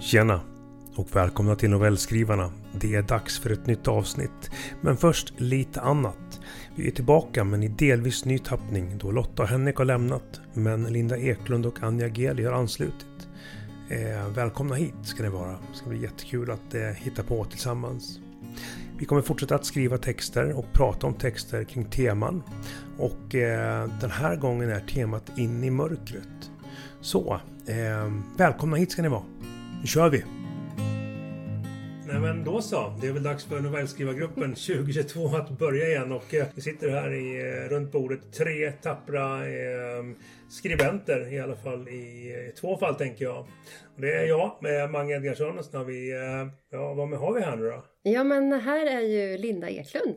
Tjena och välkomna till novellskrivarna. Det är dags för ett nytt avsnitt. Men först lite annat. Vi är tillbaka men i delvis ny tappning då Lotta och Henrik har lämnat men Linda Eklund och Anja Geli har anslutit. Eh, välkomna hit ska ni vara. Det ska bli jättekul att eh, hitta på tillsammans. Vi kommer fortsätta att skriva texter och prata om texter kring teman. Och eh, den här gången är temat In i mörkret. Så, eh, välkomna hit ska ni vara. Nu kör vi! Nej men då så. Det är väl dags för novellskrivargruppen 2022 att börja igen och eh, vi sitter här i, eh, runt bordet tre tappra eh, skribenter i alla fall i, i två fall tänker jag. Och det är jag med Mange Edgarsson och så har vi, eh, ja vad har vi här nu då? Ja men här är ju Linda Eklund.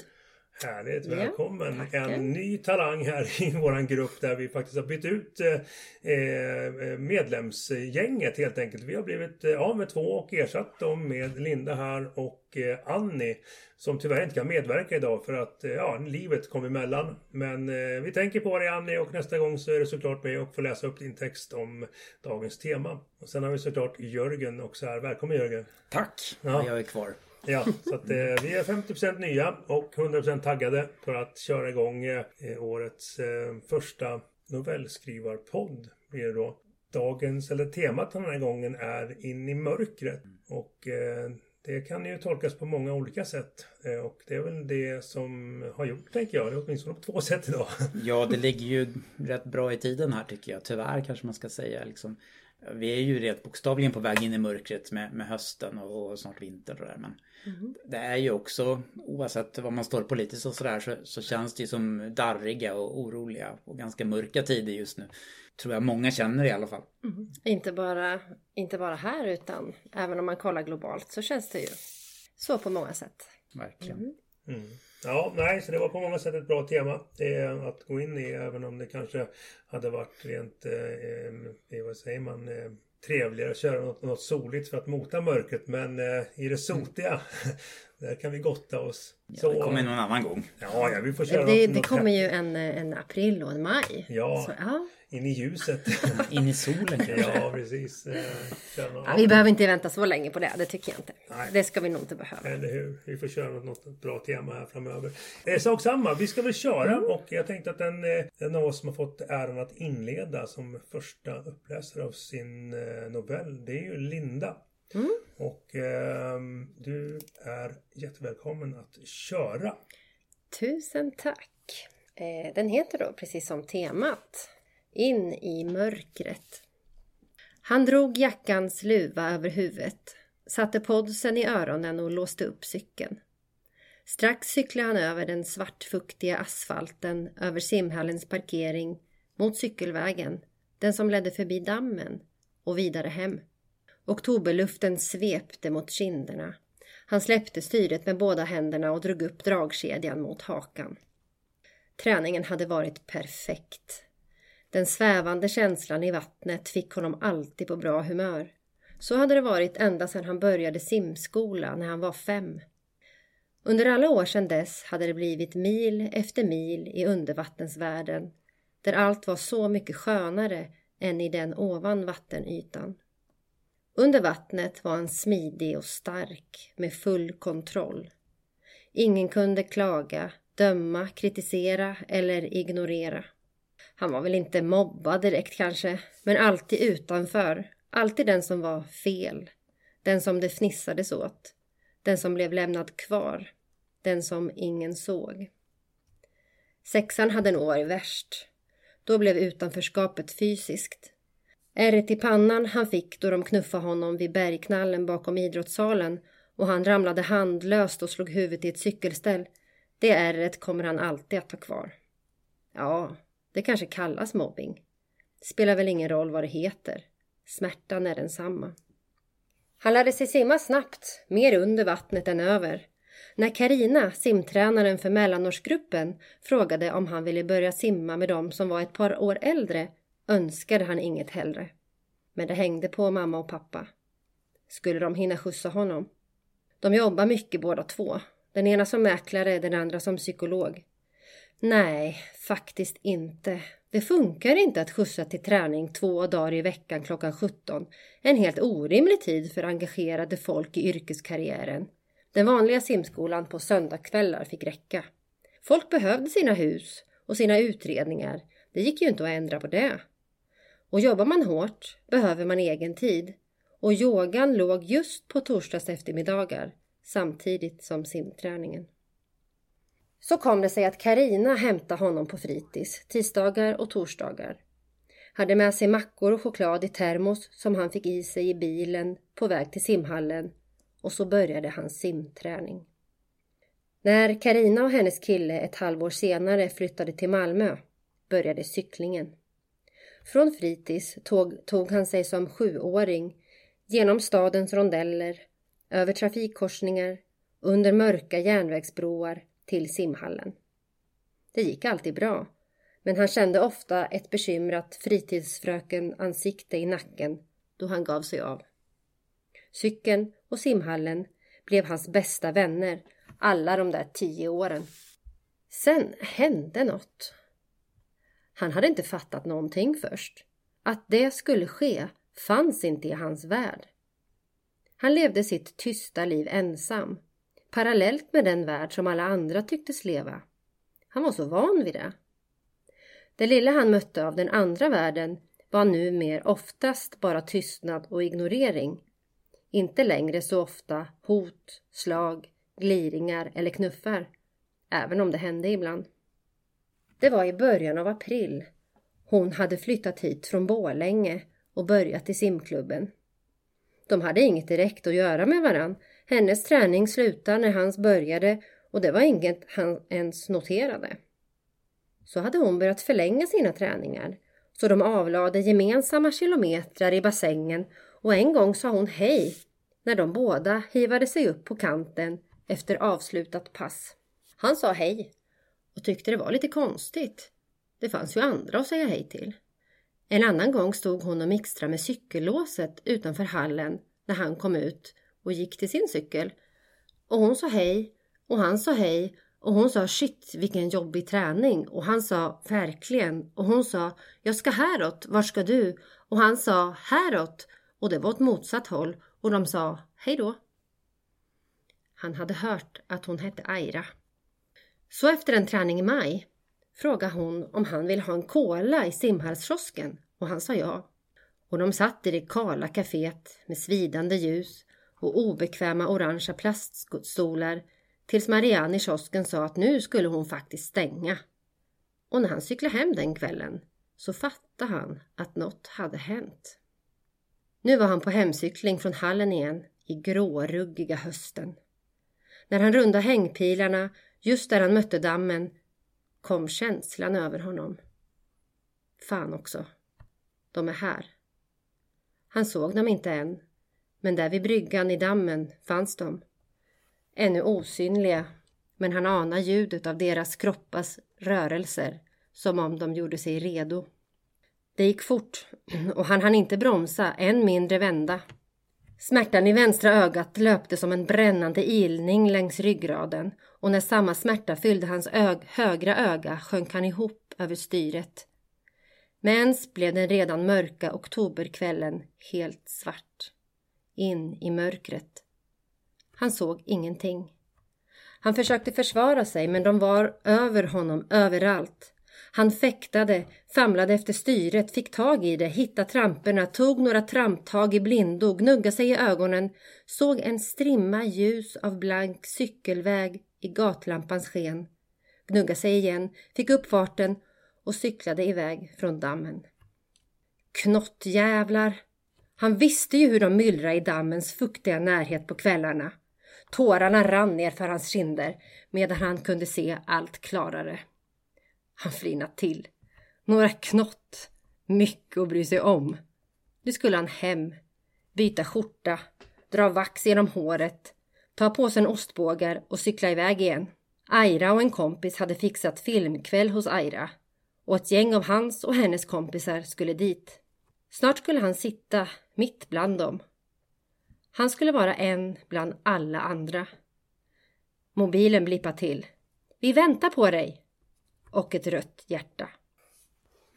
Härligt, välkommen! Ja, en ny talang här i våran grupp där vi faktiskt har bytt ut eh, eh, medlemsgänget helt enkelt. Vi har blivit eh, av med två och ersatt dem med Linda här och Annie som tyvärr inte kan medverka idag för att ja, livet kom emellan. Men vi tänker på dig Annie och nästa gång så är du såklart med och får läsa upp din text om dagens tema. Och sen har vi såklart Jörgen också här. Välkommen Jörgen! Tack! Ja. Jag är kvar. Ja, så att, eh, vi är 50% nya och 100% taggade för att köra igång eh, årets eh, första novellskrivarpodd. Blir det då. Dagens, eller temat den här gången är In i mörkret. Och eh, det kan ju tolkas på många olika sätt. Eh, och det är väl det som har gjort, tänker jag. Det är åtminstone på två sätt idag. Ja, det ligger ju rätt bra i tiden här tycker jag. Tyvärr kanske man ska säga. Liksom, vi är ju rent bokstavligen på väg in i mörkret med, med hösten och, och snart vinter och där. Men mm. det är ju också, oavsett vad man står politiskt och sådär, så, så känns det ju som darriga och oroliga och ganska mörka tider just nu. Tror jag många känner i alla fall. Mm. Inte, bara, inte bara här utan även om man kollar globalt så känns det ju så på många sätt. Verkligen. Mm. Mm. Ja, nej, så det var på många sätt ett bra tema det att gå in i även om det kanske hade varit rent, eh, eh vad säger man, eh, trevligare att köra något, något soligt för att mota mörkret. Men eh, i det sotiga, där kan vi gotta oss. Ja, så, det kommer någon annan gång. Ja, ja vi får köra Det, något, det kommer ju en, en april och en maj. Ja, så, ja. in i ljuset. in i solen kanske. Ja, precis. Eh, ja, vi behöver inte vänta så länge på det. Det tycker jag inte. Nej. Det ska vi nog inte behöva. Eller hur. Vi får köra något, något bra tema här framöver. Eh, sak samma. Vi ska väl köra mm. och jag tänkte att den, eh, den av oss som har fått äran att inleda som första uppläsare av sin novell, det är ju Linda. Mm. Och eh, du är jättevälkommen att köra. Tusen tack. Eh, den heter då precis som temat In i mörkret. Han drog jackans luva över huvudet, satte podsen i öronen och låste upp cykeln. Strax cyklade han över den svartfuktiga asfalten över simhallens parkering mot cykelvägen, den som ledde förbi dammen och vidare hem. Oktoberluften svepte mot kinderna. Han släppte styret med båda händerna och drog upp dragkedjan mot hakan. Träningen hade varit perfekt. Den svävande känslan i vattnet fick honom alltid på bra humör. Så hade det varit ända sedan han började simskola när han var fem. Under alla år sedan dess hade det blivit mil efter mil i undervattensvärlden där allt var så mycket skönare än i den ovan vattenytan. Under vattnet var han smidig och stark med full kontroll. Ingen kunde klaga, döma, kritisera eller ignorera. Han var väl inte mobbad direkt kanske, men alltid utanför. Alltid den som var fel. Den som det fnissades åt. Den som blev lämnad kvar. Den som ingen såg. Sexan hade nog varit värst. Då blev utanförskapet fysiskt. Ärret i pannan han fick då de knuffade honom vid bergknallen bakom idrottssalen och han ramlade handlöst och slog huvudet i ett cykelställ. Det ärret kommer han alltid att ha kvar. Ja, det kanske kallas mobbing. Spelar väl ingen roll vad det heter. Smärtan är densamma. Han lärde sig simma snabbt, mer under vattnet än över. När Karina, simtränaren för mellanårsgruppen, frågade om han ville börja simma med dem som var ett par år äldre önskade han inget hellre. Men det hängde på mamma och pappa. Skulle de hinna skjutsa honom? De jobbar mycket båda två. Den ena som mäklare, den andra som psykolog. Nej, faktiskt inte. Det funkar inte att skjutsa till träning två dagar i veckan klockan 17. En helt orimlig tid för engagerade folk i yrkeskarriären. Den vanliga simskolan på söndagskvällar fick räcka. Folk behövde sina hus och sina utredningar. Det gick ju inte att ändra på det. Och jobbar man hårt behöver man egen tid. Och yogan låg just på torsdags eftermiddagar samtidigt som simträningen. Så kom det sig att Karina hämtade honom på fritids tisdagar och torsdagar. Hade med sig mackor och choklad i termos som han fick i sig i bilen på väg till simhallen och så började hans simträning. När Karina och hennes kille ett halvår senare flyttade till Malmö började cyklingen. Från fritids tog, tog han sig som sjuåring genom stadens rondeller, över trafikkorsningar, under mörka järnvägsbroar till simhallen. Det gick alltid bra, men han kände ofta ett bekymrat fritidsfröken-ansikte i nacken då han gav sig av. Cykeln och simhallen blev hans bästa vänner alla de där tio åren. Sen hände något. Han hade inte fattat någonting först. Att det skulle ske fanns inte i hans värld. Han levde sitt tysta liv ensam, parallellt med den värld som alla andra tycktes leva. Han var så van vid det. Det lilla han mötte av den andra världen var nu mer oftast bara tystnad och ignorering. Inte längre så ofta hot, slag, gliringar eller knuffar, även om det hände ibland. Det var i början av april. Hon hade flyttat hit från Bålänge och börjat i simklubben. De hade inget direkt att göra med varann. Hennes träning slutade när hans började och det var inget han ens noterade. Så hade hon börjat förlänga sina träningar så de avlade gemensamma kilometrar i bassängen och en gång sa hon hej när de båda hivade sig upp på kanten efter avslutat pass. Han sa hej och tyckte det var lite konstigt. Det fanns ju andra att säga hej till. En annan gång stod hon och mixtrade med cykellåset utanför hallen när han kom ut och gick till sin cykel. Och hon sa hej och han sa hej och hon sa shit vilken jobbig träning och han sa verkligen och hon sa jag ska häråt, var ska du? Och han sa häråt och det var åt motsatt håll och de sa hej då. Han hade hört att hon hette Aira. Så efter en träning i maj frågade hon om han ville ha en cola i simhallskiosken och han sa ja. Och de satt i det kala kaféet med svidande ljus och obekväma orangea plaststolar tills Marianne i kiosken sa att nu skulle hon faktiskt stänga. Och när han cyklade hem den kvällen så fattade han att något hade hänt. Nu var han på hemcykling från hallen igen i gråruggiga hösten. När han rundade hängpilarna just där han mötte dammen kom känslan över honom. Fan också. De är här. Han såg dem inte än, men där vid bryggan i dammen fanns de. Ännu osynliga, men han anar ljudet av deras kroppars rörelser som om de gjorde sig redo. Det gick fort och han hann inte bromsa, än mindre vända. Smärtan i vänstra ögat löpte som en brännande ilning längs ryggraden och när samma smärta fyllde hans ög högra öga sjönk han ihop över styret. Med ens blev den redan mörka oktoberkvällen helt svart. In i mörkret. Han såg ingenting. Han försökte försvara sig men de var över honom överallt. Han fäktade, famlade efter styret, fick tag i det, hittade tramporna, tog några tramptag i blindo, gnuggade sig i ögonen, såg en strimma ljus av blank cykelväg i gatlampans sken, gnuggade sig igen, fick upp farten och cyklade iväg från dammen. Knottjävlar! Han visste ju hur de myllrade i dammens fuktiga närhet på kvällarna. Tårarna rann ner för hans kinder medan han kunde se allt klarare. Han flinade till. Några knott. Mycket att bry sig om. Nu skulle han hem, byta skjorta, dra vax genom håret, ta på sig en ostbågar och cykla iväg igen. Aira och en kompis hade fixat filmkväll hos Aira och ett gäng av hans och hennes kompisar skulle dit. Snart skulle han sitta mitt bland dem. Han skulle vara en bland alla andra. Mobilen blippade till. Vi väntar på dig! Och ett rött hjärta.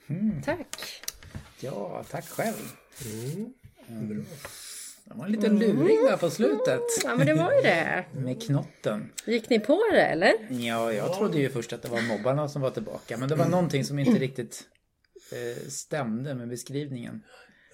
Mm. Tack! Ja, tack själv. Mm. Bra. Det var en liten luring där på slutet. Ja men det var ju det. Med knotten. Gick ni på det eller? Ja, jag trodde ju först att det var mobbarna som var tillbaka. Men det var någonting som inte riktigt eh, stämde med beskrivningen.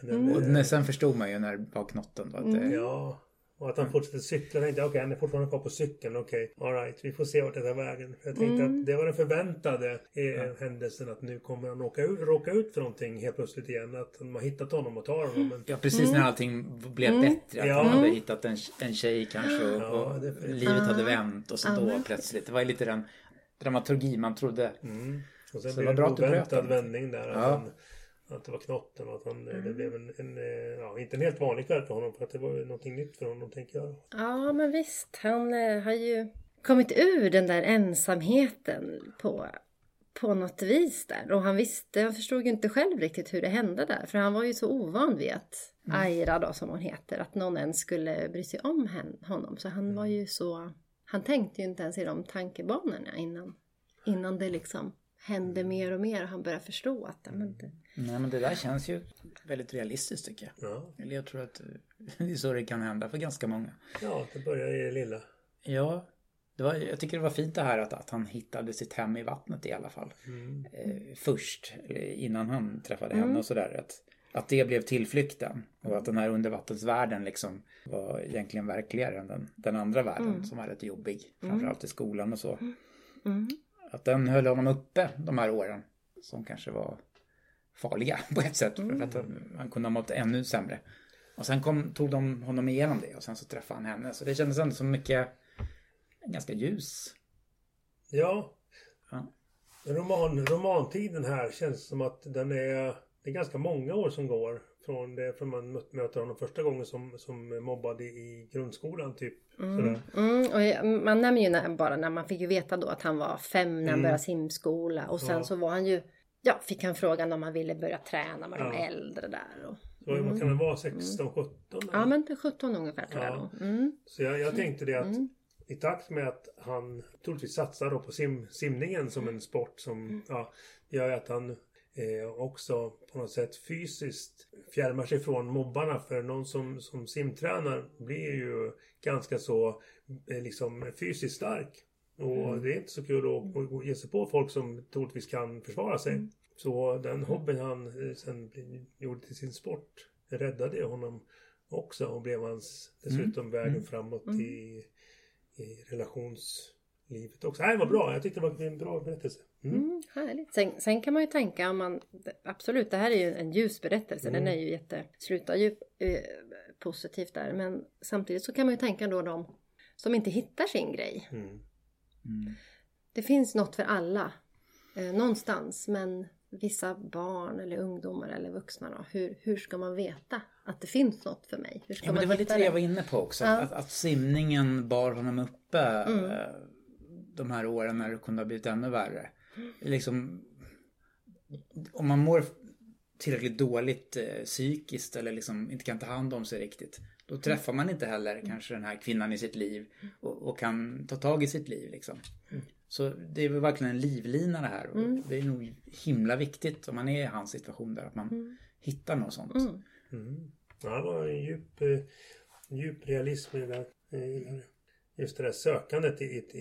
Men, Och sen förstod man ju när det var knotten. Då, att det, Ja. Och att han fortsätter cykla. Jag tänkte okej han är fortfarande kvar på cykeln. Okej, alright. Vi får se vart det tar vägen. Jag tänkte att det var den förväntade eh, händelsen. Att nu kommer han åka ut, råka ut för någonting helt plötsligt igen. Att de har hittat honom och tar honom. Men Ja, precis när allting blev bättre. Att Ja. han hade hittat en, en tjej kanske och, Ja, och livet hade vänt. Och så då plötsligt. Det var ju lite den dramaturgi man trodde. Mm. Och sen Så det blev var det bra en oväntad vändning där. Att, Ja. Att det var knotten och att han, det blev en, en, eh, ja, inte en helt vanlig kväll för honom. För att det var någonting nytt för honom tänker jag. Ja men visst, han eh, har ju kommit ur den där ensamheten på, på något vis där. Och han visste, han förstod ju inte själv riktigt hur det hände där. För han var ju så ovan vid att Aira då som hon heter, att någon ens skulle bry sig om honom. Så han var ju så, han tänkte ju inte ens i de tankebanorna innan, innan det liksom hände mer och mer och han började förstå att men det, Nej men det där känns ju väldigt realistiskt tycker jag. Ja, Eller jag tror att eh, det är så det kan hända för ganska många. ja det börjar i det lilla. Ja, det var, jag tycker det var fint det här att, att han hittade sitt hem i vattnet i alla fall. Mm. Eh, först, eller innan han träffade henne och sådär. Att, att det blev tillflykten. Och att den här undervattensvärlden liksom var egentligen verkligare än den, den andra världen som var rätt jobbig. Framförallt i skolan och så. mm, Att den höll honom uppe de här åren. Som kanske var farliga på ett sätt. För att han, han kunde ha mått ännu sämre. Och sen kom, tog de honom igenom det och sen så träffade han henne. Så det kändes ändå som mycket, ganska ljus. Ja, Ja. roman, romantiden här känns som att den är... Det är ganska många år som går från det från man mö- möter honom första gången som, som mobbad i, grundskolan typ. Mm, och jag- man nämner ju när, bara när man fick ju veta då att han var fem när han började simskola och sen Ja. så var han ju Ja, fick han frågan om han ville börja träna med de Ja. äldre där. Och, Så vad kan det vara? 16, 17? ja, men till 17 ungefär tror jag Ja. nog. Mm. Så jag, jag tänkte det att i takt med att han troligtvis satsar då på sim, simningen som en sport som ja, gör att han eh, också på något sätt fysiskt fjärmar sig från mobbarna. För någon som, som simtränar blir ju ganska så eh, liksom fysiskt stark. Och det är inte så kul att, att ge sig på folk som troligtvis kan försvara sig. Så den hobbyn han eh, sen gjorde till sin sport räddade honom också och blev hans dessutom vägen framåt i, i relationslivet också. Nej, vad bra. Jag tyckte det var en bra berättelse. Mm. Mm, härligt. Sen, sen kan man ju tänka om man Absolut, det här är ju en ljus berättelse. Den är ju jätte Slutar ju eh, positivt där. Men samtidigt så kan man ju tänka då de som inte hittar sin grej. Mm. Det finns något för alla. Eh, någonstans. Men vissa barn eller ungdomar eller vuxna då. Hur, hur ska man veta att det finns något för mig? Hur ska Ja, men man det var lite det jag var inne på också. Ja. Att, att simningen bar honom uppe eh, de här åren när det kunde ha blivit ännu värre. Liksom, om man mår tillräckligt dåligt eh, psykiskt eller liksom inte kan ta hand om sig riktigt. Då träffar man inte heller kanske den här kvinnan i sitt liv och, och kan ta tag i sitt liv liksom. Så det är väl verkligen en livlina det här. Och Det är nog himla viktigt om man är i hans situation där att man hittar något sånt. Mm. Ja, det var en djup, eh, djup realism i det där. Jag gillar det. Just det där sökandet i, i,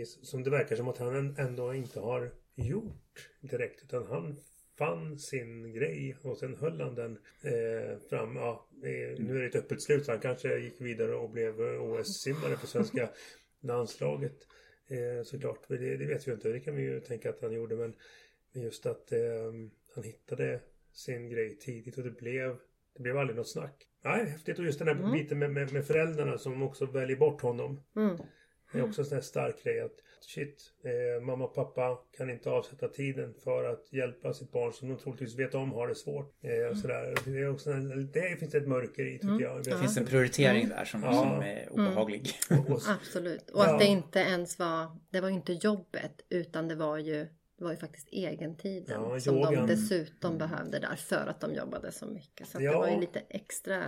i, som det verkar som att han ändå inte har gjort direkt. Utan han fann sin grej och sen höll han den eh, fram. Ja, eh, nu är det ett öppet slut han kanske gick vidare och blev eh, OS-simmare för svenska landslaget. Eh, såklart, det, det vet vi inte. Det kan vi ju tänka att han gjorde. Men just att eh, han hittade sin grej tidigt och det blev det blev aldrig något snack. Nej, häftigt. Och just den här biten med, med, med föräldrarna som också väljer bort honom. Mm. Det är också en sån här stark grej att shit, eh, mamma och pappa kan inte avsätta tiden för att hjälpa sitt barn som de troligtvis vet om har det svårt. Eh, och sådär. Det, är också en, det finns ett mörker i tycker jag. Det finns en prioritering där som, Ja. som är obehaglig. Och, och, Absolut. Och Ja. att det inte ens var, det var inte jobbet utan det var ju, var ju faktiskt egentiden Ja, som de yogan. dessutom behövde där för att de jobbade så mycket. Så Ja. det var ju lite extra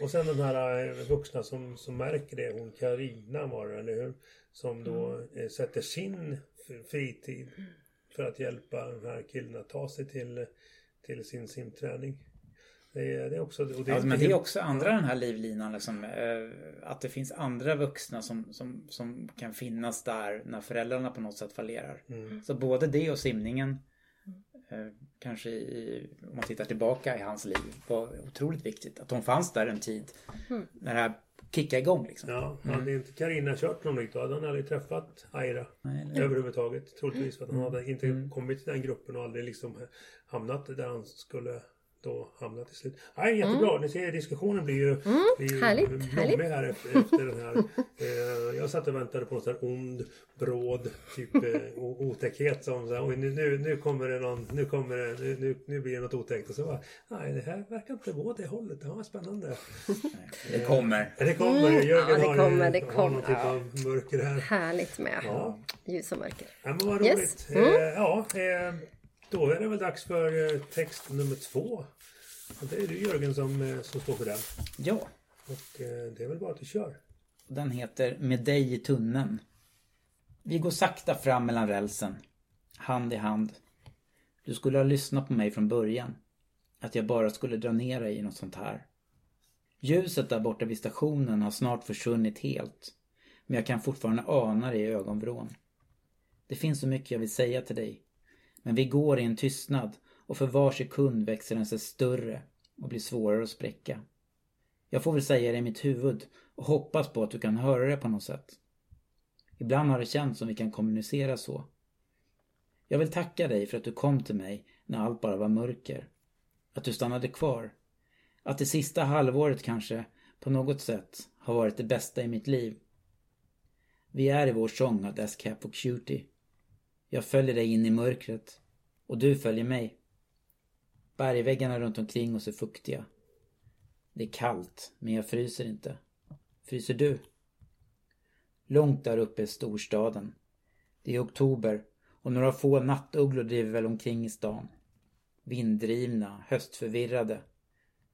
och sen den här eh, vuxna som, som märker det. Hon Karina var det, eller hur? Som då Mm. eh, sätter sin fritid för att hjälpa den här killen att ta sig till, till sin simträning. Det är, det är också... Och det, ja, men det är också andra den här livlinan liksom. Eh, att det finns andra vuxna som, som, som kan finnas där när föräldrarna på något sätt fallerar. Mm. Så både det och simningen eh, kanske i, om man tittar tillbaka i hans liv var otroligt viktigt. Att hon fanns där en tid. Mm. När det här kickade igång liksom. Ja, hade mm. inte Karina kört honom dit då hade han aldrig träffat Aira. Nej, överhuvudtaget. Troligtvis för att han hade inte mm. kommit till den gruppen och aldrig liksom hamnat där han skulle då hamnar till slut. Nej, jättebra. Mm. Ni ser diskussionen blir ju, mm. blir ju härligt, härligt. här efter, efter den här. Eh, jag satt och väntade på någon sån här ond, bråd, typ eh, otäckhet som så här, nu, nu, nu kommer det någon, nu kommer det, nu, nu blir det något otäckt. Och så bara, nej det här verkar inte gå det hållet. Det var spännande. det kommer. Det kommer. Mm. Jörgen ja, det kommer, har, det kommer. har någon typ av mörker här. Härligt med ja. ljus och mörker. Ja, men vad roligt. Yes. Mm. Eh, ja, eh, då är det väl dags för eh, text nummer två. Och det är du Jörgen som, eh, som står för den. Ja. Och eh, det är väl bara att du kör. Den heter Med dig i tunneln. Vi går sakta fram mellan rälsen. Hand i hand. Du skulle ha lyssnat på mig från början. Att jag bara skulle dra ner dig i något sånt här. Ljuset där borta vid stationen har snart försvunnit helt. Men jag kan fortfarande ana det i ögonvrån. Det finns så mycket jag vill säga till dig. Men vi går i en tystnad och för var sekund växer den sig större och blir svårare att spräcka. Jag får väl säga det i mitt huvud och hoppas på att du kan höra det på något sätt. Ibland har det känts som vi kan kommunicera så. Jag vill tacka dig för att du kom till mig när allt bara var mörker. Att du stannade kvar. Att det sista halvåret kanske, på något sätt, har varit det bästa i mitt liv. Vi är i vår sång av Death Cap och Cutie. Jag följer dig in i mörkret. Och du följer mig. Bergväggarna runt omkring oss är fuktiga. Det är kallt, men jag fryser inte. Fryser du? Långt där uppe är storstaden. Det är oktober och några få nattugglor driver väl omkring i stan. Vinddrivna, höstförvirrade.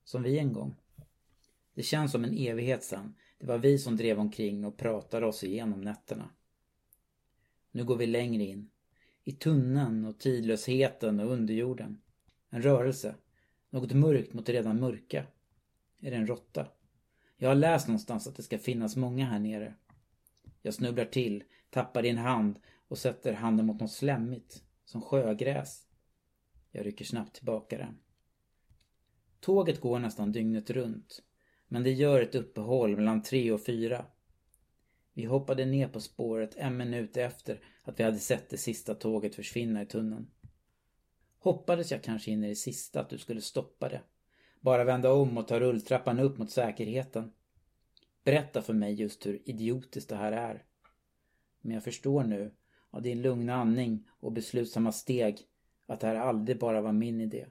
Som vi en gång. Det känns som en evighet sen. Det var vi som drev omkring och pratade oss igenom nätterna. Nu går vi längre in. I tunneln och tidlösheten och underjorden. En rörelse. Något mörkt mot det redan mörka. Är det en råtta? Jag har läst någonstans att det ska finnas många här nere. Jag snubblar till, tappar din hand och sätter handen mot något slemmigt. Som sjögräs. Jag rycker snabbt tillbaka den. Tåget går nästan dygnet runt. Men det gör ett uppehåll mellan tre och fyra. Vi hoppade ner på spåret en minut efter att vi hade sett det sista tåget försvinna i tunneln. Hoppades jag kanske in i det sista att du skulle stoppa det. Bara vända om och ta rulltrappan upp mot säkerheten. Berätta för mig just hur idiotiskt det här är. Men jag förstår nu, av din lugna andning och beslutsamma steg, att det här aldrig bara var min idé.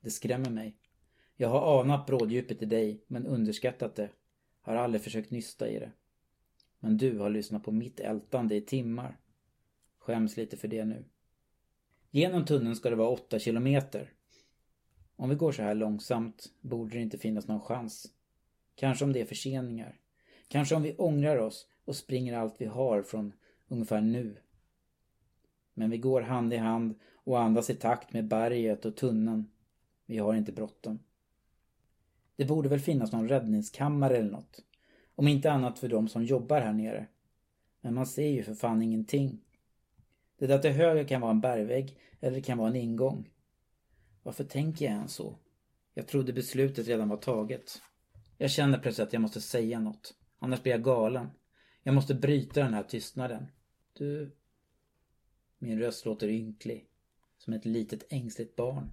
Det skrämmer mig. Jag har anat bråddjupet i dig, men underskattat det. Har aldrig försökt nysta i det. Men du har lyssnat på mitt ältande i timmar. Skäms lite för det nu. Genom tunneln ska det vara 8 kilometer. Om vi går så här långsamt borde det inte finnas någon chans. Kanske om det är förseningar. Kanske om vi ångrar oss och springer allt vi har från ungefär nu. Men vi går hand i hand och andas i takt med berget och tunneln. Vi har inte bråttom. Det borde väl finnas någon räddningskammare eller något. Om inte annat för de som jobbar här nere. Men man ser ju för fan ingenting. Det där till höger kan vara en bergvägg eller det kan vara en ingång. Varför tänker jag ens så? Jag trodde beslutet redan var taget. Jag känner plötsligt att jag måste säga något. Annars blir jag galen. Jag måste bryta den här tystnaden. Du... Min röst låter ynklig. Som ett litet ängsligt barn.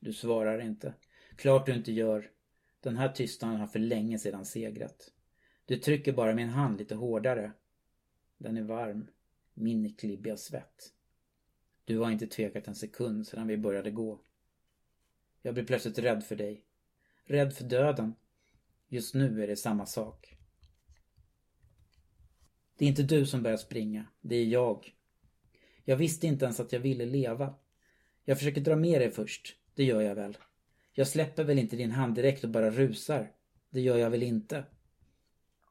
Du svarar inte. Klart du inte gör. Den här tystnaden har för länge sedan segrat. Du trycker bara min hand lite hårdare. Den är varm min klibbiga svett. Du har inte tvekat en sekund sedan vi började gå. Jag blir plötsligt rädd för dig. Rädd för döden. Just nu är det samma sak. Det är inte du som börjar springa, det är jag. Jag visste inte ens att jag ville leva. Jag försöker dra med dig först, det gör jag väl. Jag släpper väl inte din hand direkt och bara rusar. Det gör jag väl inte.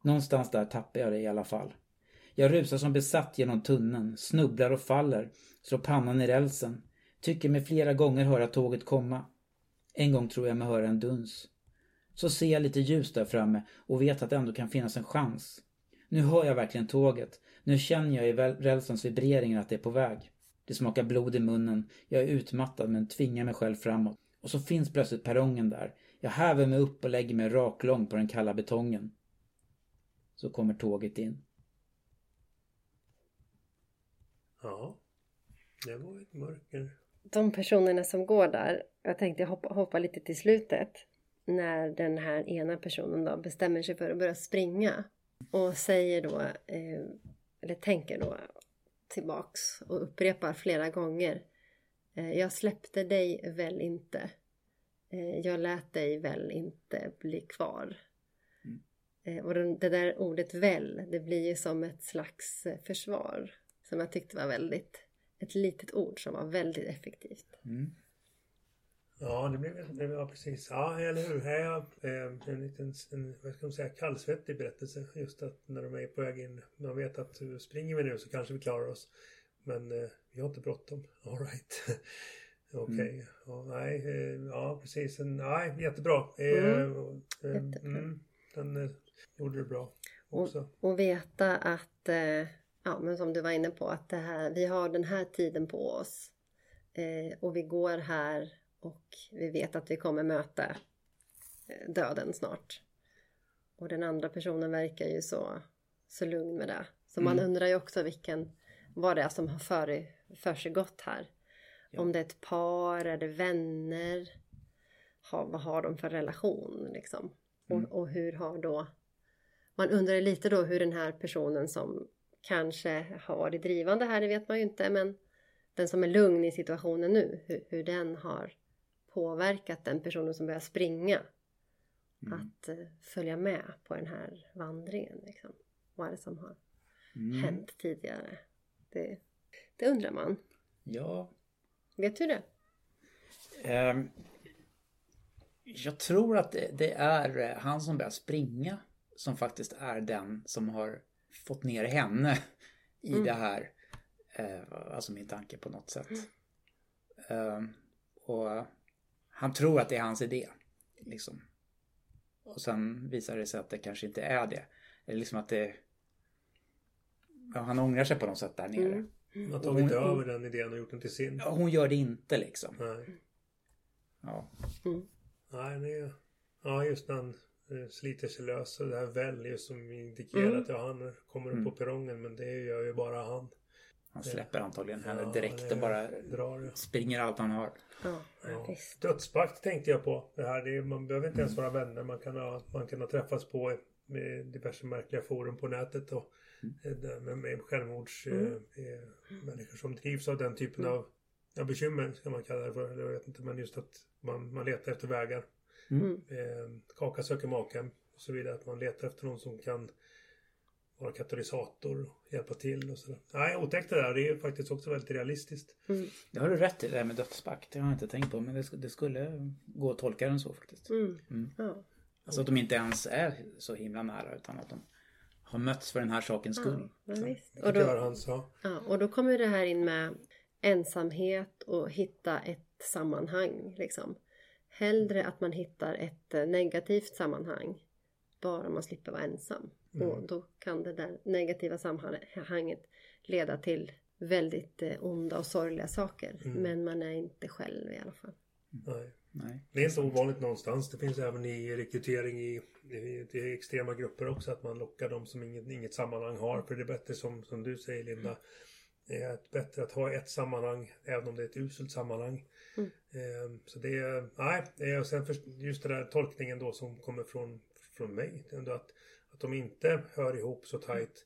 Någonstans där tappar jag dig i alla fall. Jag rusar som besatt genom tunneln, snubblar och faller, slår pannan i rälsen. Tycker mig flera gånger höra tåget komma. En gång tror jag mig höra en duns. Så ser jag lite ljus där framme och vet att det ändå kan finnas en chans. Nu hör jag verkligen tåget. Nu känner jag i rälsens vibreringar att det är på väg. Det smakar blod i munnen. Jag är utmattad men tvingar mig själv framåt. Och så finns plötsligt perrongen där. Jag häver mig upp och lägger mig raklång på den kalla betongen. Så kommer tåget in. Ja, det var ett mörker. De personerna som går där, jag tänkte hoppa, hoppa lite till slutet. När den här ena personen då bestämmer sig för att börja springa. Och säger då, eh, eller tänker då tillbaks och upprepar flera gånger. Eh, jag släppte dig väl inte. Eh, jag lät dig väl inte bli kvar. Mm. Och det där ordet väl, det blir ju som ett slags försvar. Som jag tyckte var väldigt, ett litet ord som var väldigt effektivt. Mm. Ja, det blev, ja precis. Ja, eller hur. Här är en liten, en, vad ska man säga, kallsvettig berättelse. Just att när de är på väg in. Man vet att springer vi nu så kanske vi klarar oss. Men eh, vi har inte bråttom. Alright. Okej. Okay. Mm. Ja, nej, eh, ja precis. Nej, jättebra. Eh, mm. Mm, den eh, gjorde det bra också. Och, och veta att, eh, ja men som du var inne på, att det här, vi har den här tiden på oss. Eh, och vi går här och vi vet att vi kommer möta eh, döden snart. Och den andra personen verkar ju så, så lugn med det. Så mm. man undrar ju också vilken, vad det är som har för, för sig gott här. Ja. Om det är ett par, är det vänner? Ha, vad har de för relation liksom? Mm. Och, och hur har då... Man undrar lite då hur den här personen som kanske har varit drivande här, det vet man ju inte, men den som är lugn i situationen nu, hur, hur den har påverkat den personen som börjar springa mm. att uh, följa med på den här vandringen. Liksom. Vad är det som har mm. hänt tidigare? Det, det undrar man. Ja. Vet du det? Um, jag tror att det, det, är eh, han som börjar springa som faktiskt är den som har fått ner henne i mm. det här. Uh, alltså min tanke på något sätt. Uh, och han tror att det är hans idé. Liksom. Och sen visar det sig att det kanske inte är det. Eller liksom att det... Ja, han ångrar sig på något sätt där nere. Mm. Han har tagit hon, över den idén och gjort den till sin. Ja, hon gör det inte liksom. Nej. Ja. Mm. Nej, det är... Ja, just eh, sliter sig lös och det här väl just som indikerar mm. att ja, han kommer upp mm. på perrongen men det gör ju bara han. Han släpper antagligen henne ja, direkt och bara drar. springer allt han har. Ja, ja. Dödspakt tänkte jag på. Det här, det är, man behöver inte ens vara vänner. Man kan ha, man kan ha träffats på med diverse märkliga forum på nätet och mm. Eh, med, med självmordsmänniskor mm. eh, som drivs av den typen mm. av ja, bekymmer ska man kalla det för. Eller jag vet inte men just att man, man letar efter vägar. Mm. Eh, kaka söker make och så vidare. Att man letar efter någon som kan vara katalysator och hjälpa till och sådär. Nej, otäckt det där. Det är faktiskt också väldigt realistiskt. Mm. Det har du rätt i, det där med dödspakt. Det har jag inte tänkt på. Men det, det skulle gå att tolka den så faktiskt. Mm. Mm. Ja. Alltså att de inte ens är så himla nära utan att de har mötts för den här sakens skull. Ja, visst. Och, då, han. Ja, och då kommer det här in med ensamhet och hitta ett sammanhang. Liksom. Hellre att man hittar ett eh, negativt sammanhang. Bara man slipper vara ensam. Mm. Och då kan det där negativa sammanhanget leda till väldigt eh, onda och sorgliga saker. Mm. Men man är inte själv i alla fall. Nej. Nej. Det är inte ovanligt någonstans. Det finns även i rekrytering i, i, i extrema grupper också att man lockar de som inget, inget sammanhang har. För det är bättre som, som du säger Linda. Det är bättre att ha ett sammanhang även om det är ett uselt sammanhang. Mm. Eh, så det är, nej, och sen för, just den där tolkningen då som kommer från, från mig. Ändå att att de inte hör ihop så tajt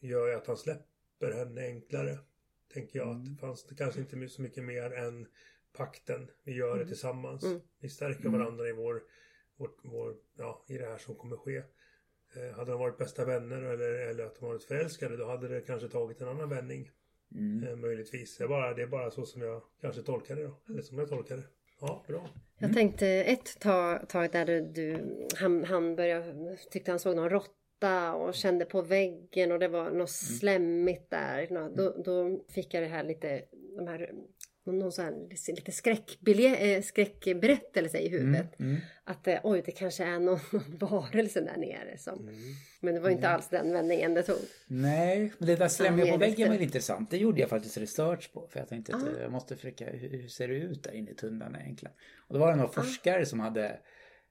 gör ju att han släpper henne enklare. Tänker jag. Mm. Att det fanns det kanske inte så mycket mer än pakten. Vi gör mm. det tillsammans. Mm. Vi stärker mm. varandra i vår, vår, vår, ja, i det här som kommer ske. Eh, hade de varit bästa vänner eller, eller att de varit förälskade då hade det kanske tagit en annan vändning. Mm. Eh, möjligtvis. Det är, bara, det är bara så som jag kanske tolkar det då. Eller som jag tolkar det. Ja, bra. Jag tänkte ett tag, tag där du, han, han började, tyckte han såg någon råtta och kände på väggen och det var något slemmigt där. Då, då fick jag det här lite, de här, någon sån här lite skräckbilje- eh, skräckberättelse i huvudet. Mm. Att eh, oj, det kanske är någon, någon varelse där nere som... Mm. Men det var inte alls den vändningen det tog. Nej, men det där slemmiga Ja, på väggen var lite. intressant. Det gjorde jag faktiskt research på. För jag tänkte att Ah. jag måste försöka, hur, ser det ut där inne i tunnlarna egentligen? Och då var det några forskare som hade,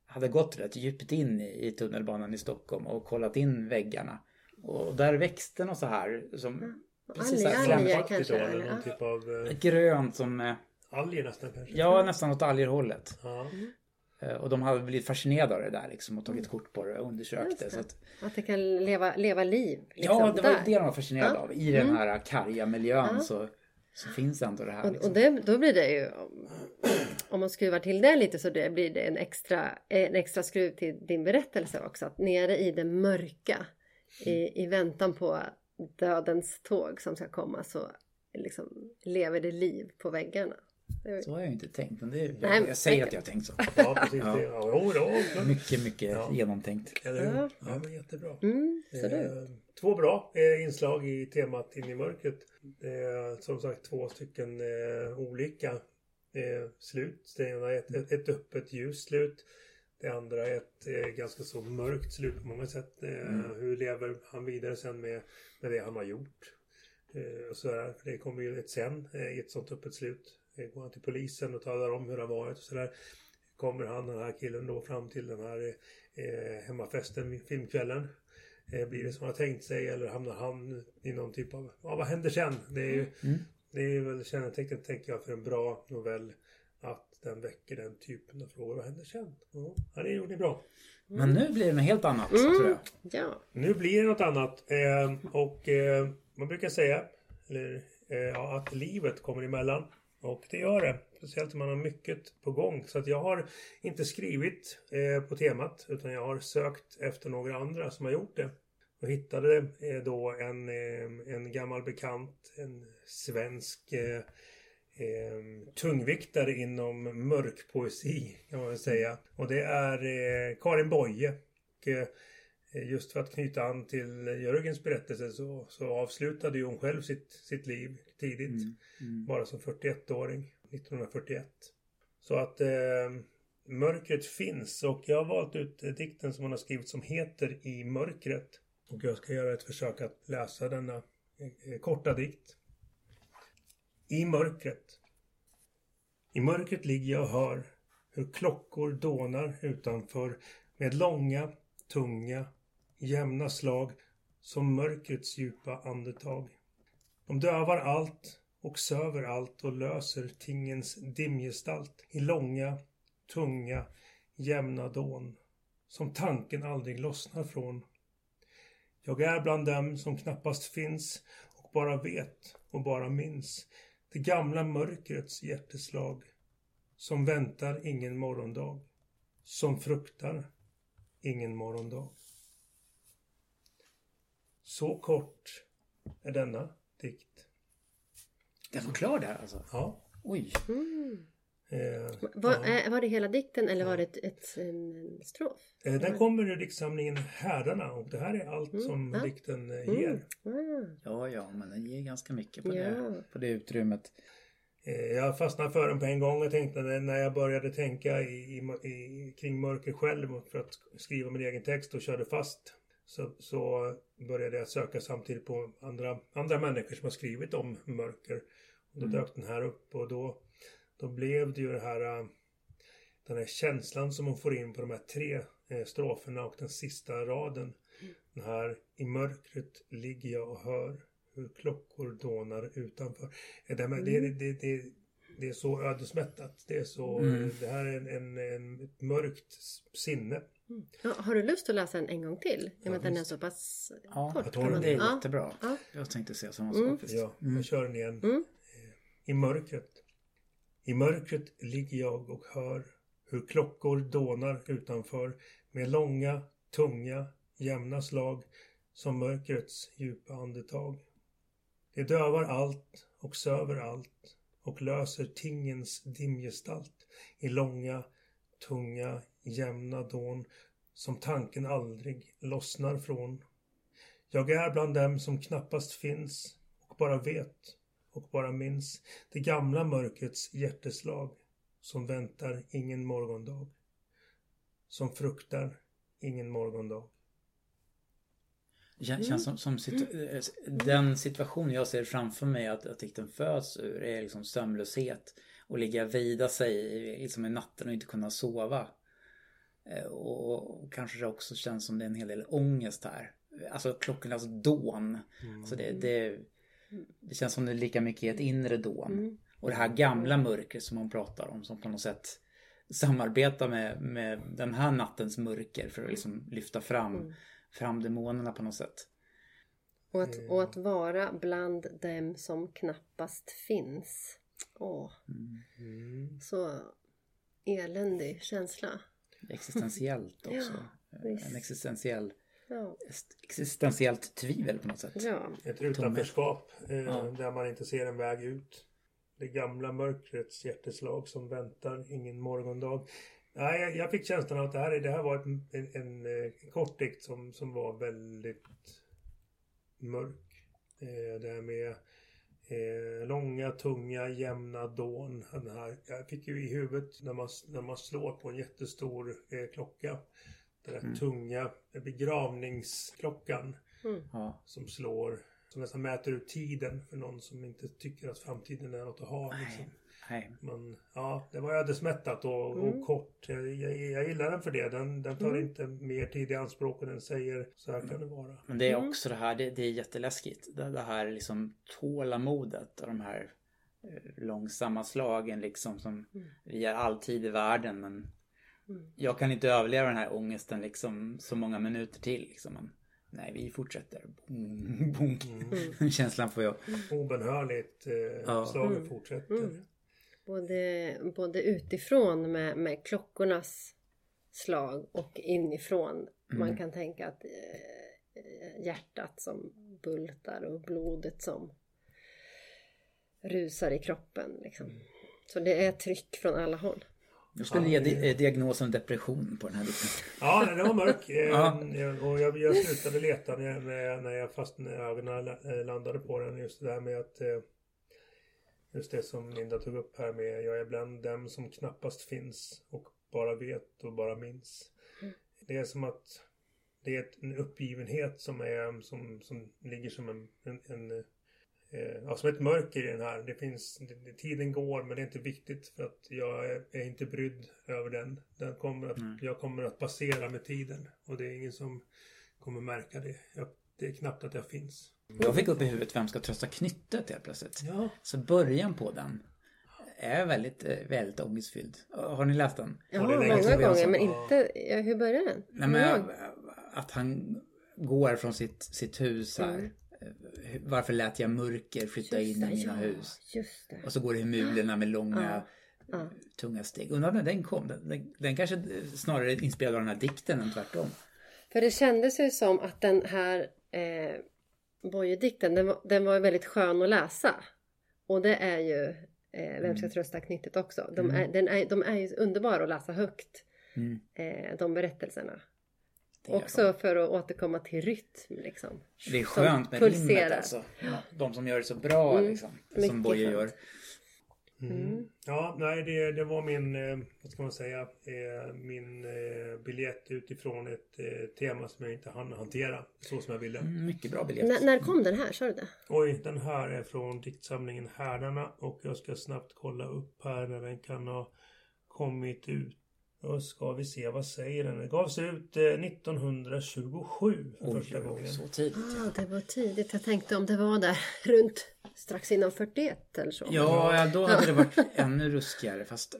hade gått rätt djupt in i, i tunnelbanan i Stockholm och kollat in väggarna. Och där växte något så här som precis Alger, kanske. då, eller någon Ja. typ av eh, grönt som, alger nästan kanske. ja nästan åt algerhållet. Ja. Eh, Och de hade blivit fascinerade av det där liksom och tagit kort på det och undersökt det. Så att, Att det kan leva, leva liv. Liksom, ja, det var där. det de var fascinerade Ja. av. I den Mm. här karga miljön Ja. så, så finns ändå det här. Och, Liksom. och det, då blir det ju, om man skruvar till det lite så det blir det en extra, en extra skruv till din berättelse också. Att nere i det mörka, i, i väntan på dödens tåg som ska komma så liksom lever det liv på väggarna. Så har jag inte tänkt, men det är, jag, Nej, jag säger men- att jag har tänkt så. Ja, precis. Ja. Det. Ja, då. Mycket, mycket Ja. genomtänkt. Eller hur? Ja. Ja, men jättebra. Mm. Eh, Två bra eh, inslag i temat In i mörkret. Eh, som sagt två stycken eh, olika eh, slut. Det ena är ett, ett, ett öppet ljust slut. Det andra är ett eh, ganska så mörkt slut på många sätt. Eh, Hur lever han vidare sen med, med det han har gjort? Eh, och så där. För det kommer ju ett sen eh, i ett sånt öppet slut. Eh, går han till polisen och talar om hur han varit och sådär. Kommer han, den här killen då fram till den här eh, hemmafesten, filmkvällen. Blir det som han har tänkt sig eller hamnar han i någon typ av, ja vad händer sen? Det är ju Mm. det är väl kännetecknet tänker jag för en bra novell. Att den väcker den typen av frågor. Vad händer sen? Ja, det gjorde ni bra. Men nu blir det något helt annat, Mm. tror jag. Ja, Nu blir det något annat. Eh, och eh, man brukar säga eller, eh, att livet kommer emellan. Och det gör det. Speciellt om man har mycket på gång. Så att jag har inte skrivit eh, på temat. Utan jag har sökt efter några andra som har gjort det. Och hittade eh, då en, eh, en gammal bekant. En svensk eh, tungviktare inom mörkpoesi kan man väl säga. Och det är eh, Karin Boye. Och, eh, Just för att knyta an till Jörgens berättelse så, så avslutade ju hon själv sitt, sitt liv tidigt. Mm. Mm. Bara som 41-åring 1941. Så att eh, mörkret finns och jag har valt ut dikten som hon har skrivit som heter I mörkret. Och jag ska göra ett försök att läsa denna eh, korta dikt. I mörkret. I mörkret ligger jag och hör hur klockor dånar utanför med långa, tunga, jämna slag som mörkrets djupa andetag. De dövar allt och söver allt och löser tingens dimgestalt i långa, tunga, jämna dån som tanken aldrig lossnar från. Jag är bland dem som knappast finns och bara vet och bara minns det gamla mörkrets hjärteslag som väntar ingen morgondag, som fruktar ingen morgondag. Så kort är denna dikt. Den var klar där alltså? Ja. Oj. mm. Eh, var, ja. eh, var det hela dikten eller var det ett, ett, en, strof? Eh, Den kommer ur diktsamlingen Härdarna och det här är allt Mm, som ja. dikten eh, ger. Ah, Ja, ja, men den ger ganska mycket på, Ja. det, på det utrymmet. Eh, Jag fastnade för den på en gång och tänkte när när jag började tänka i, i, i, kring mörker själv för att skriva min egen text och körde fast så, så började jag söka samtidigt på andra, andra människor som har skrivit om mörker. Och då Mm. dök den här upp och då, då blev det ju det här eh, den här känslan som hon får in på de här tre eh, stroferna och den sista raden. Den här i mörkret ligger jag och hör hur klockor dånar utanför. Eh, Det, det, det, det, det, det är så ödesmättat. Det är så, Mm. det här är en, en, en, ett mörkt sinne. ja, har du lust att läsa den en gång till? I och med att den är så pass Ja, kort. jag det är jättebra. Ja. Jag tänkte säga samma Mm. Ja, Mm. jag kör den igen. Mm. I mörkret. I mörkret ligger jag och hör hur klockor dånar utanför med långa, tunga, jämna slag som mörkrets djupa andetag. Det dövar allt och söver allt och löser tingens dimgestalt i långa, tunga, jämna dån som tanken aldrig lossnar från. Jag är bland dem som knappast finns och bara vet och bara minns det gamla mörkrets hjärteslag som väntar ingen morgondag. Som fruktar ingen morgondag. Det känns, känns som, som situ eh, den situation jag ser framför mig att, att dikten föds ur är liksom sömnlöshet och ligga vida sig liksom i natten och inte kunna sova. Eh, och, och kanske det också känns som det är en hel del ångest här. Alltså klockornas dån. Mm. Alltså det, det, det, känns som det är lika mycket ett inre dån. Mm. Och det här gamla mörkret som hon pratar om som på något sätt samarbetar med, med den här nattens mörker för att liksom lyfta fram mm fram demonerna på något sätt. Och att, och att vara bland dem som knappast finns. Åh. Mm. Så eländig känsla. Existentiellt också. ja, en existentiell ja. existentiellt tvivel på något sätt. Ja. Ett utanförskap eh, ja. där man inte ser en väg ut. Det gamla mörkrets hjärteslag som väntar ingen morgondag. Nej, jag, jag fick känslan av att det här, det här var ett, en, en, en kort dikt som, som var väldigt mörk. Eh, det här med eh, långa, tunga, jämna dån. Den här, jag fick ju i huvudet när man, när man slår på en jättestor eh, klocka. Den där mm. tunga begravningsklockan. Mm. Som slår, som nästan mäter ut tiden för någon som inte tycker att framtiden är något att ha. Liksom. Nej. Men ja, det var ödesmättat och, mm. och kort. Jag, jag, jag, gillar den för det. Den, den tar mm. inte mer tid i anspråk än den säger så här kan det vara. Men det är mm. också det här, det, det är jätteläskigt. Det, det här liksom tålamodet och de här eh, långsamma slagen liksom som mm. vi har alltid i världen men mm. Jag kan inte överleva den här ångesten liksom så många minuter till liksom. Men, nej, vi fortsätter. Bonk. Mm. Känslan får jag. Obenhörligt eh, ja. slaget mm. fortsätter. Både, både utifrån med, med klockornas slag och inifrån. Mm. Man kan tänka att eh, hjärtat som bultar och blodet som rusar i kroppen. Liksom. Så det är tryck från alla håll. Du skulle ja, ge diagnosen depression på den här dikten. Ja, den var mörk. ja. Eh, och jag, jag slutade leta när, när, när jag fast när ögonen eh, landade på den. Just det där med att eh, Just det som Linda tog upp här med jag är bland dem som knappast finns och bara vet och bara minns. Mm. Det är som att det är en uppgivenhet som, är, som, som ligger som en, en, en eh, ja, som ett mörker i den här. Det finns, tiden går men det är inte viktigt för att jag är, är inte brydd över den. den kommer att, mm. Jag kommer att passera med tiden och det är ingen som kommer märka det. Jag, det är knappt att jag finns. Jag fick upp i huvudet Vem ska trösta knyttet helt plötsligt. Ja. Så början på den är väldigt, eh, väldigt ångestfylld. Har ni läst den? Ja, många gånger men inte... Ja, hur börjar den? Nej, men, att han går från sitt, sitt hus här. Mm. Varför lät jag mörker flytta in i mina ja, hus? Och så går det i mulorna med långa ja. tunga steg. Undrar när den kom. Den, den kanske snarare är inspirerad av den här dikten än tvärtom. För det kändes ju som att den här eh, Boye-dikten, den, var, den var väldigt skön att läsa. Och det är ju eh, Vem ska mm. trösta knyttet också. De är, mm. är, de är ju underbara att läsa högt. Mm. Eh, de berättelserna. Också de. för att återkomma till rytm liksom. Det är skönt med rimmet alltså. De som gör det så bra mm. liksom. Som Boye gör. Mm. mm. Ja, nej det, det var min, eh, vad ska man säga, eh, min eh, biljett utifrån ett tema som jag inte hann hantera så som jag ville. Mm, mycket bra biljett. N när kom den här, sa du det? Oj, den här är från diktsamlingen Härdarna och jag ska snabbt kolla upp här när den kan ha kommit ut. Då ska vi se, vad säger den? Den gavs ut 1927 för Oj, första gången. Så tidigt. Ja, det var tidigt. Jag tänkte om det var där runt strax innan 41 eller så. Ja, ja då hade det varit ännu ruskigare. Fast,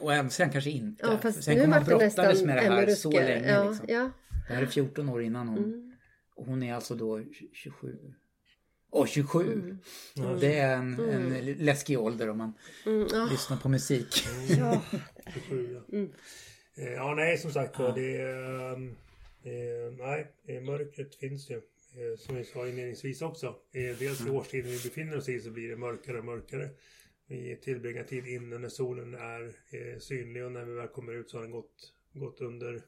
och sen kanske inte. Ja, fast sen kom man brottades med det här så länge. Ja, liksom. ja. Det här är 14 år innan hon. Mm. Och hon är alltså då 27. Och 27. Mm. Det är en, en mm. läskig ålder om man mm, lyssnar på musik. Ja. 27, ja. Mm. Eh, ja, nej som sagt ja. det är... Eh, nej, mörkret finns ju. Eh, som vi sa inledningsvis också. Eh, dels i mm. årstiden vi befinner oss i så blir det mörkare och mörkare. Vi tillbringar tid inne när solen är synlig och när vi väl kommer ut så har den gått gått under,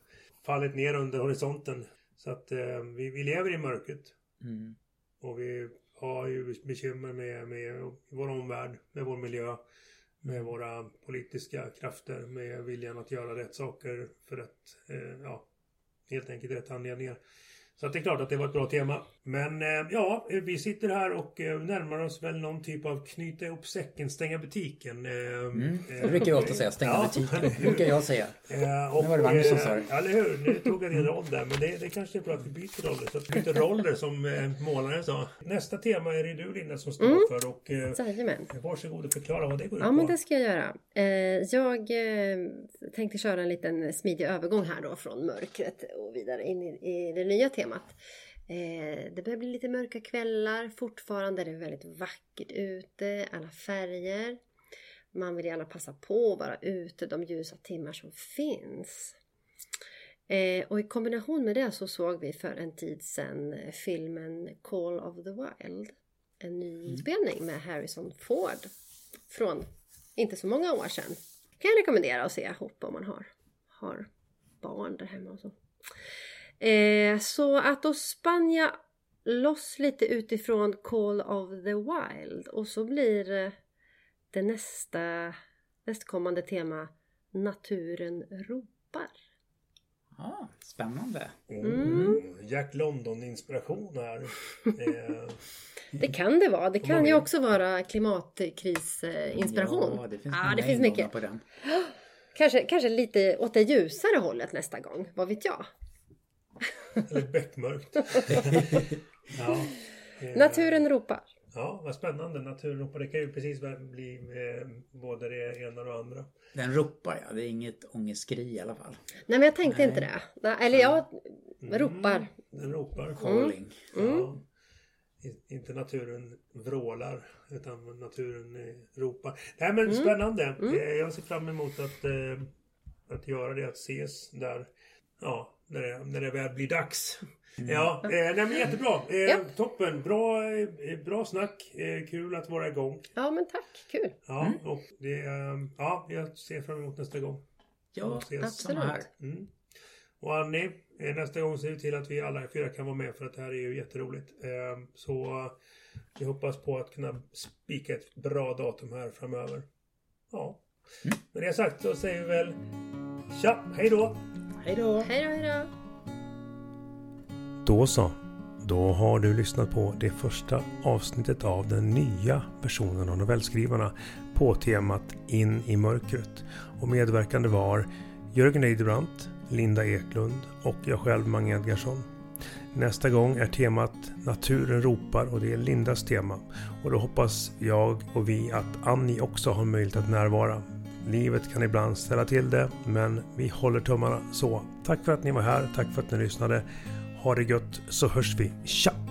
fallit ner under horisonten. Så att vi, vi lever i mörkret. Mm. Och vi har ju bekymmer med, med vår omvärld, med vår miljö, med våra politiska krafter, med viljan att göra rätt saker för rätt, eh, ja, helt enkelt rätt anledningar. Så att det är klart att det var ett bra tema. Men eh, ja, vi sitter här och eh, närmar oss väl någon typ av knyta ihop säcken, stänga butiken. Eh, mm, det brukar vi ofta säga, stänga ja, butiken. brukar jag säga. och, nu var det Magnus som sa det. Eller hur, nu tog jag din roll där. Men det, det kanske är bra att vi byter roller. Så att vi byter roller som målaren sa. Nästa tema är det du Linda som står mm. för. Och, Jajamän. Varsågod och förklara vad det går ut ja, på. Ja men det ska jag göra. Jag tänkte köra en liten smidig övergång här då från mörkret och vidare in i det nya temat. Eh, det börjar bli lite mörka kvällar. Fortfarande är det väldigt vackert ute, alla färger. Man vill gärna passa på att vara ute de ljusa timmar som finns. Eh, och i kombination med det så såg vi för en tid sedan filmen Call of the Wild. En ny mm. med Harrison Ford. Från inte så många år sedan. Kan jag rekommendera att se ihop om man har, har barn där hemma och så. Eh, så att då spann jag loss lite utifrån Call of the Wild och så blir eh, det nästa nästkommande tema Naturen ropar. Ah, spännande. Mm. Jack London-inspiration här. Eh, det kan det vara. Det kan ju också vara klimatkrisinspiration. Ja, det finns, ah, det finns mycket. På den. Kanske, kanske lite åt det ljusare hållet nästa gång. Vad vet jag? Eller beckmörkt. ja, eh, Naturen ropar. Ja, vad spännande. Naturen ropar. Det kan ju precis bli eh, både det ena och det andra. Den ropar ja. Det är inget ångestskri i alla fall. Nej, men jag tänkte Nej. inte det. Eller jag mm, ropar. Den ropar. Calling. Mm. Ja. Mm. Inte naturen vrålar utan naturen eh, ropar. Nej men mm. spännande. Mm. Jag ser fram emot att, att göra det, att ses där. Ja, när det, när det väl blir dags. Mm. Ja, eh, nej men jättebra. Eh, ja. Toppen. Bra, eh, bra snack. Eh, kul att vara igång. Ja men tack. Kul. Ja, mm. och det, eh, ja, jag ser fram emot nästa gång. Ja, absolut. Mm. Och Annie, eh, nästa gång ser vi till att vi alla fyra kan vara med för att det här är ju jätteroligt. Så vi hoppas på att kunna spika ett bra datum här framöver. Ja. Mm. Med det sagt så säger vi väl Tja, hej då! Hej då! Hej då, hej då! Då så. Då har du lyssnat på det första avsnittet av den nya versionen av novellskrivarna på temat In i mörkret. Och medverkande var Jörgen Eidebrandt, Linda Eklund och jag själv Mange Edgarsson. Nästa gång är temat Naturen ropar och det är Lindas tema. Och då hoppas jag och vi att Annie också har möjlighet att närvara. Livet kan ibland ställa till det, men vi håller tummarna så. Tack för att ni var här, tack för att ni lyssnade. Ha det gött så hörs vi. Tja!